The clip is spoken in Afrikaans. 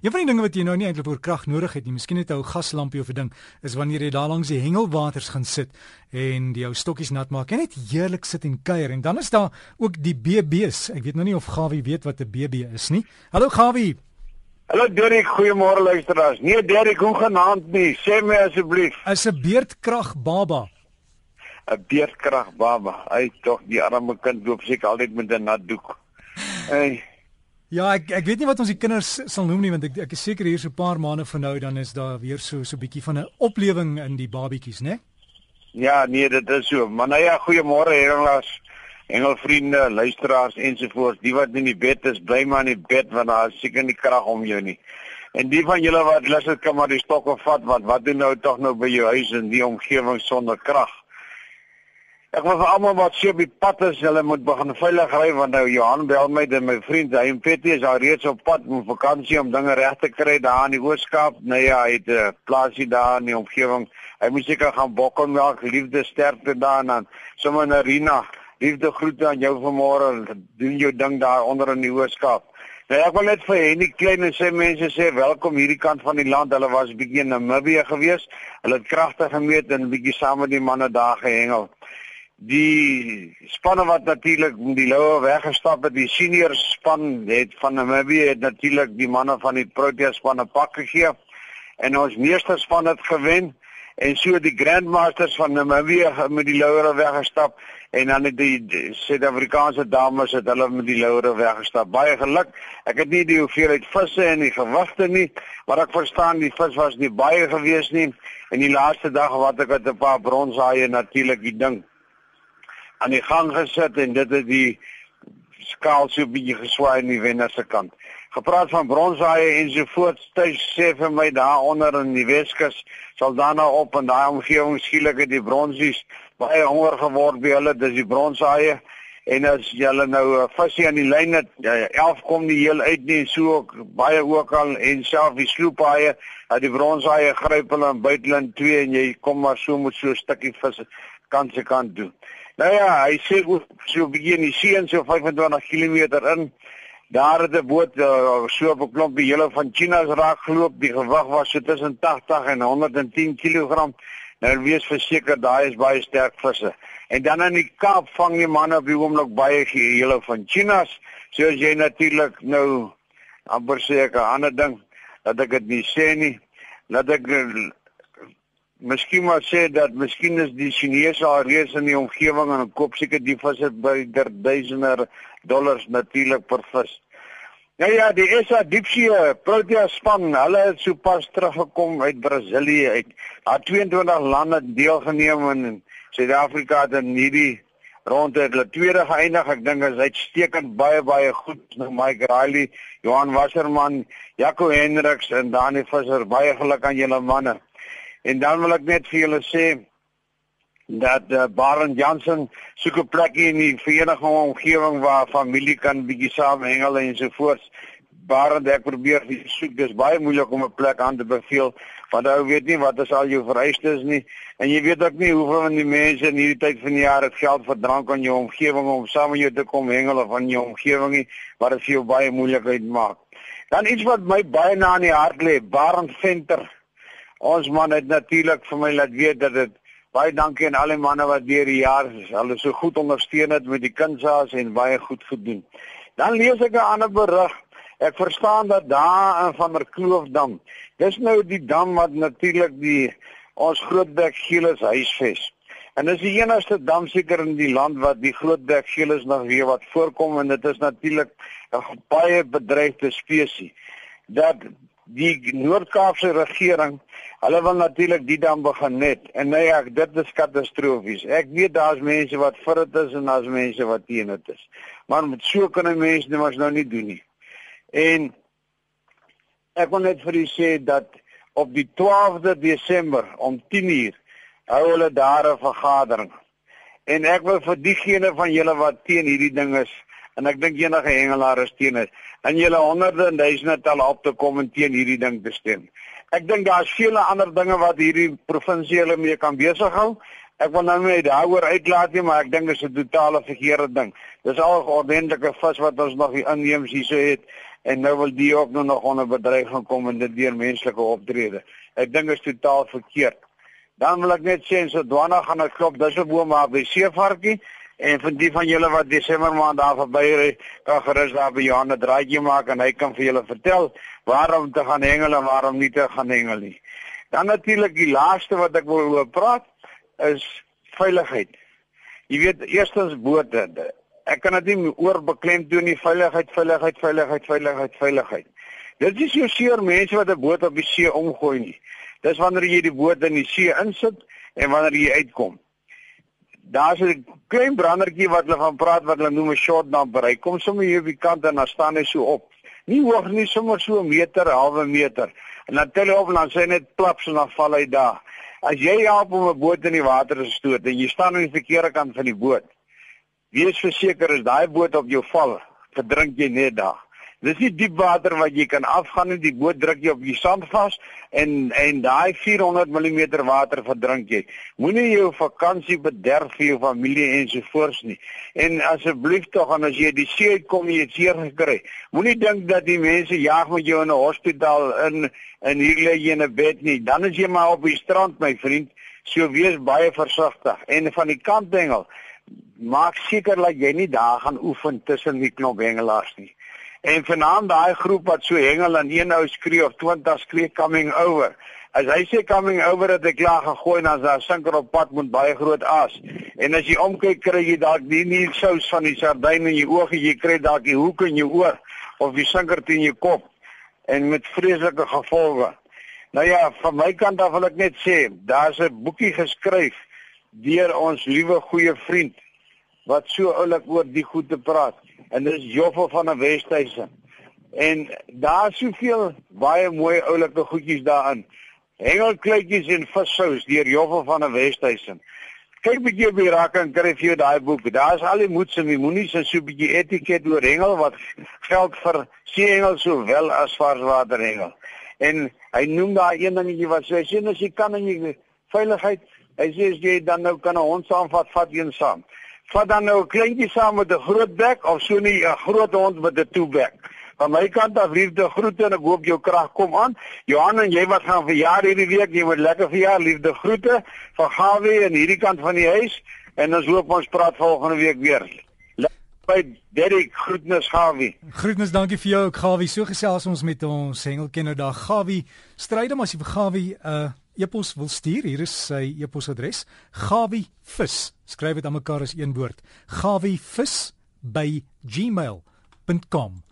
Een van die dinge wat jy nou nie eintlik oor krag nodig het nie, miskien net 'n ou gaslampie of 'n ding, is wanneer jy daar langs die hengelwaters gaan sit en die ou stokkies nat maak en net heerlik sit en kuier en dan is daar ook die BB's. Ek weet nou nie of Gawie weet wat 'n BB is nie. Hallo Gawie. Hallo Derek, goeiemôre luisteraars. Nee Derek, hoe genaamd nie? Sê my asseblief. Is 'n beerdkrag baba. 'n Beerdkrag baba. Hy tog die arme kind loop seker altyd met 'n nat doek. Hey. Ja, ek ek weet nie wat ons die kinders sal noem nie want ek ek is seker hier so 'n paar maande van nou dan is daar weer so so 'n bietjie van 'n oplewing in die babietjies, né? Ja, nee, dit is so. Maar nou ja, goeiemôre hengelaars, hengelvriende, luisteraars ensovoorts. Die wat in die bed is, bly maar in die bed want daar is seker nie krag om jou nie. En die van julle wat lus het, kan maar die stokke vat want wat doen nou tog nou by jou huis in die omgewing sonder krag? Ek wil vir almal wat so op die pad is, hulle moet begin veilig ry want nou Johan bel my dat my vriend hy en Petty is al reeds op pad om vakansie om dinge reg te kry daar in die Ooskaap. Nou ja, hy het 'n uh, plaasie daar in die omgewing. Hy moet seker gaan bokkel melk, liefde sterkte daar en sommer in Arena. Liefde groete aan jou vanmôre. Doen jou ding daar onder in die Ooskaap. Nou ek wil net vir hierdie klein en sê mense sê welkom hierdie kant van die land. Hulle was bietjie in Namibië gewees. Hulle het kragte gemeet en bietjie saam met die manne daar gehengel die spanne wat natuurlik die loue weggestap het, die senior span het van Namibia het natuurlik die manne van die Protea spanne pak gegee en ons meester span het gewen en so die grandmasters van Namibia met die loue weggestap en dan het die Suid-Afrikaanse dames het hulle met die loure weggestap. Baie geluk. Ek het nie die hoeveelheid visse en die gewigte nie, maar ek verstaan die vis was nie baie gewees nie. En die laaste dag wat ek het 'n paar bronshaie natuurlik die ding aan die gang gesit en dit het die skaal so 'n bietjie geswaai aan die wenner se kant. Gepraat van bronsaaie en so voort, tuis sê vir my daar onder in die Weskus sal dan nou op in daai omgewing skielik die bronsies baie honger geword by hulle, dis die bronsaaie en as jy nou 'n visie aan die lyn het, ja, 11 kom die heel uit nie so ook baie ook al en self die sloephaaie, dat die bronsaaie gryp hulle in buiteland 2 en jy kom maar so met so 'n stukkie vis kan se kan doen. Nou ja, hy sê so begin die see so 25 km in. Daar het 'n boot uh, so op 'n klompie hele van Chinas raak geloop. Die gewig was so tussen 80 en 110 kg. Nou wees verseker daai is baie sterk visse. En dan in die Kaap vang die manne op die oomblik baie hele van Chinas. So as jy natuurlik nou amper sê ek 'n ander ding dat ek dit nie sê nie. Laat ek Miskien maar sê dat miskien is die Chinese alreeds in die omgewing en koop seker die vis by der duisende dollars natuurlik per vis. Ja ja, die SA Diepsee Protea span, hulle het sopas teruggekom uit Brasilië uit. Daar 22 lande deelgeneem in Suid-Afrika het in hierdie ronde hulle tweede geëindig. Ek dink is uitstekend baie baie goed. Nou Mike Riley, Johan Wasserman, Jaco Hendriks en Dani Visser, baie geluk aan julle manne. En dan wil ek net vir julle sê dat uh, Barend Jansen soek 'n plekie in die verenigde omgewing waar familie kan bietjie saam hengel en so voort. Barend ek probeer soek, dis baie moeilik om 'n plek aan te beveel want ou weet nie wat is al jou vereistes nie en jy weet ook nie hoeveel van die mense in hierdie tyd van die jaar het geld vir drank aan jou omgewing om saam met jou te kom hengel of aan jou omgewing nie wat dit vir jou baie moeilikheid maak. Dan iets wat my baie na in die hart lê, Barend Venter Ons man het natuurlik vir my laat weet dat dit baie dankie aan al die manne wat deur die jaar hulle so goed ondersteun het met die kindsaas en baie goed gedoen. Dan lees ek 'n ander berig. Ek verstaan dat daar in van der Kloofdam. Dis nou die dam wat natuurlik die ons Grootbek Geulis huisves. En dis die enigste dam seker in die land wat die Grootbek Geulis nog weer wat voorkom en dit is natuurlik 'n baie bedreigde spesies. Dat die Noord-Kaapse regering Hulle wil natuurlik die dam begin net en nee ek dit is katastrofies. Ek weet daar's mense wat vir dit is en daar's mense wat teen dit is. Maar met so kan 'n mens net maar nou nie doen nie. En ek wil net vir u sê dat op die 12de Desember om 10:00 hou hulle daar 'n vergadering. En ek wil vir diegene van julle wat teen hierdie ding is en ek dink enige hengelaar is teen dit. En julle honderde en duisende tel op te kom en teen hierdie ding te stem. Ek dink daar's vele ander dinge wat hierdie provinsiale mee kan besig hou. Ek wil nou net daaroor uitlaat nie, maar ek dink dit is 'n totale verkeerde ding. Dis al 'n ordentlike vis wat ons nog hier inheems hierso het en nou wil die ook nou nog onder bedreiging kom en dit deur menslike optrede. Ek dink dit is totaal verkeerd. Dan wil ek net sê so dwana gaan ek klop dis 'n boom maar by Seevarkie en vir die van julle wat Desember maand daar verby ry, kan gerus daar by Johan 'n draaitjie maak en hy kan vir julle vertel waarom te gaan hengel en waarom nie te gaan hengel nie. Dan natuurlik die laaste wat ek wil oor praat is veiligheid. Jy weet eerstens bote. Ek kan dit nie oor beklemtoon nie veiligheid, veiligheid, veiligheid, veiligheid, veiligheid. Dit is so seer mense wat 'n boot op die see omgooi nie. Dis wanneer jy die boot in die see insit en wanneer jy uitkom. Daar's 'n klein brandertjie wat hulle van praat wat hulle noem 'n short damper. Hy kom sommer hier op die kant en dan staan hy so op. Nie hoog nie, sommer so 'n meter, halwe meter. En dan tel hy op en dan sê net plaps en dan val hy daar. As jy help om 'n boot in die water te stoot en jy staan aan die verkeerde kant van die boot, wees verseker as daai boot op jou val, verdrink jy net daar. Dis nie diep water wat jy kan afgaan en die boot druk jy op die sand vas en en daai 400 mm water verdrink jy. Moenie jou vakansie bederf vir jou familie en so voors nie. En asseblief tog en as jy die see kom jy het seer gekry. Moenie dink dat die mense jag met jou in 'n hospitaal in en hier lê jy in 'n bed nie. Dan is jy maar op die strand my vriend. So wees baie versigtig en van die kantengel maak seker dat jy nie daar gaan oefen tussen die knop hengelaars nie. En vanaand daai groep wat so hengel en een ou skree of 20 skree coming over. As hy sê coming over het ek klaar gegooi dan as daar sinker op pad moet baie groot as. En as jy omkyk kry jy dalk nie nie sous van die sardyn in jou oë, jy kry dalk die hoek in jou oor of die sinker teen jou kop en met vreeslike gevolge. Nou ja, van my kant af wil ek net sê, daar's 'n boekie geskryf deur ons liewe goeie vriend wat so oulik oor die goed te praat en dis Joffel van 'n Westhuizen. En daar soveel baie mooi oulike goedjies daarin. Hengelkluitjies en vissous deur Joffel van 'n Westhuizen. Kyk bietjie op die rakke en kry vir jou daai boek. Daar's al die moeds en die moenies en so 'n bietjie etiket oor hengel wat geld vir seehengel sowel as varswaterhengel. En hy noem daar een dingetjie wat sê jy as jy kan en jy veiligheid, hy sê as jy dan nou kan 'n hond saamvat, vat een saam vat dan nou 'n kleintjie saam met 'n groot bek of so nie 'n groot hond met 'n toe bek. Van my kant af liefde groete en ek hoop jou krag kom aan. Johan en jy wat gaan verjaar hierdie week, jy moet lekker verjaar, liefde groete van Gawie en hierdie kant van die huis en ons hoop ons praat volgende week weer. By Derek Groetnis Gawie. Groetnis, dankie vir jou Gawie. So gesels ons met ons hengelkenner daar Gawie. Stryde maar as jy vir Gawie 'n uh, e-pos wil stuur, hier is sy e-posadres: gawivis. Skryf dit aan mekaar as een woord: gawivis by gmail.com.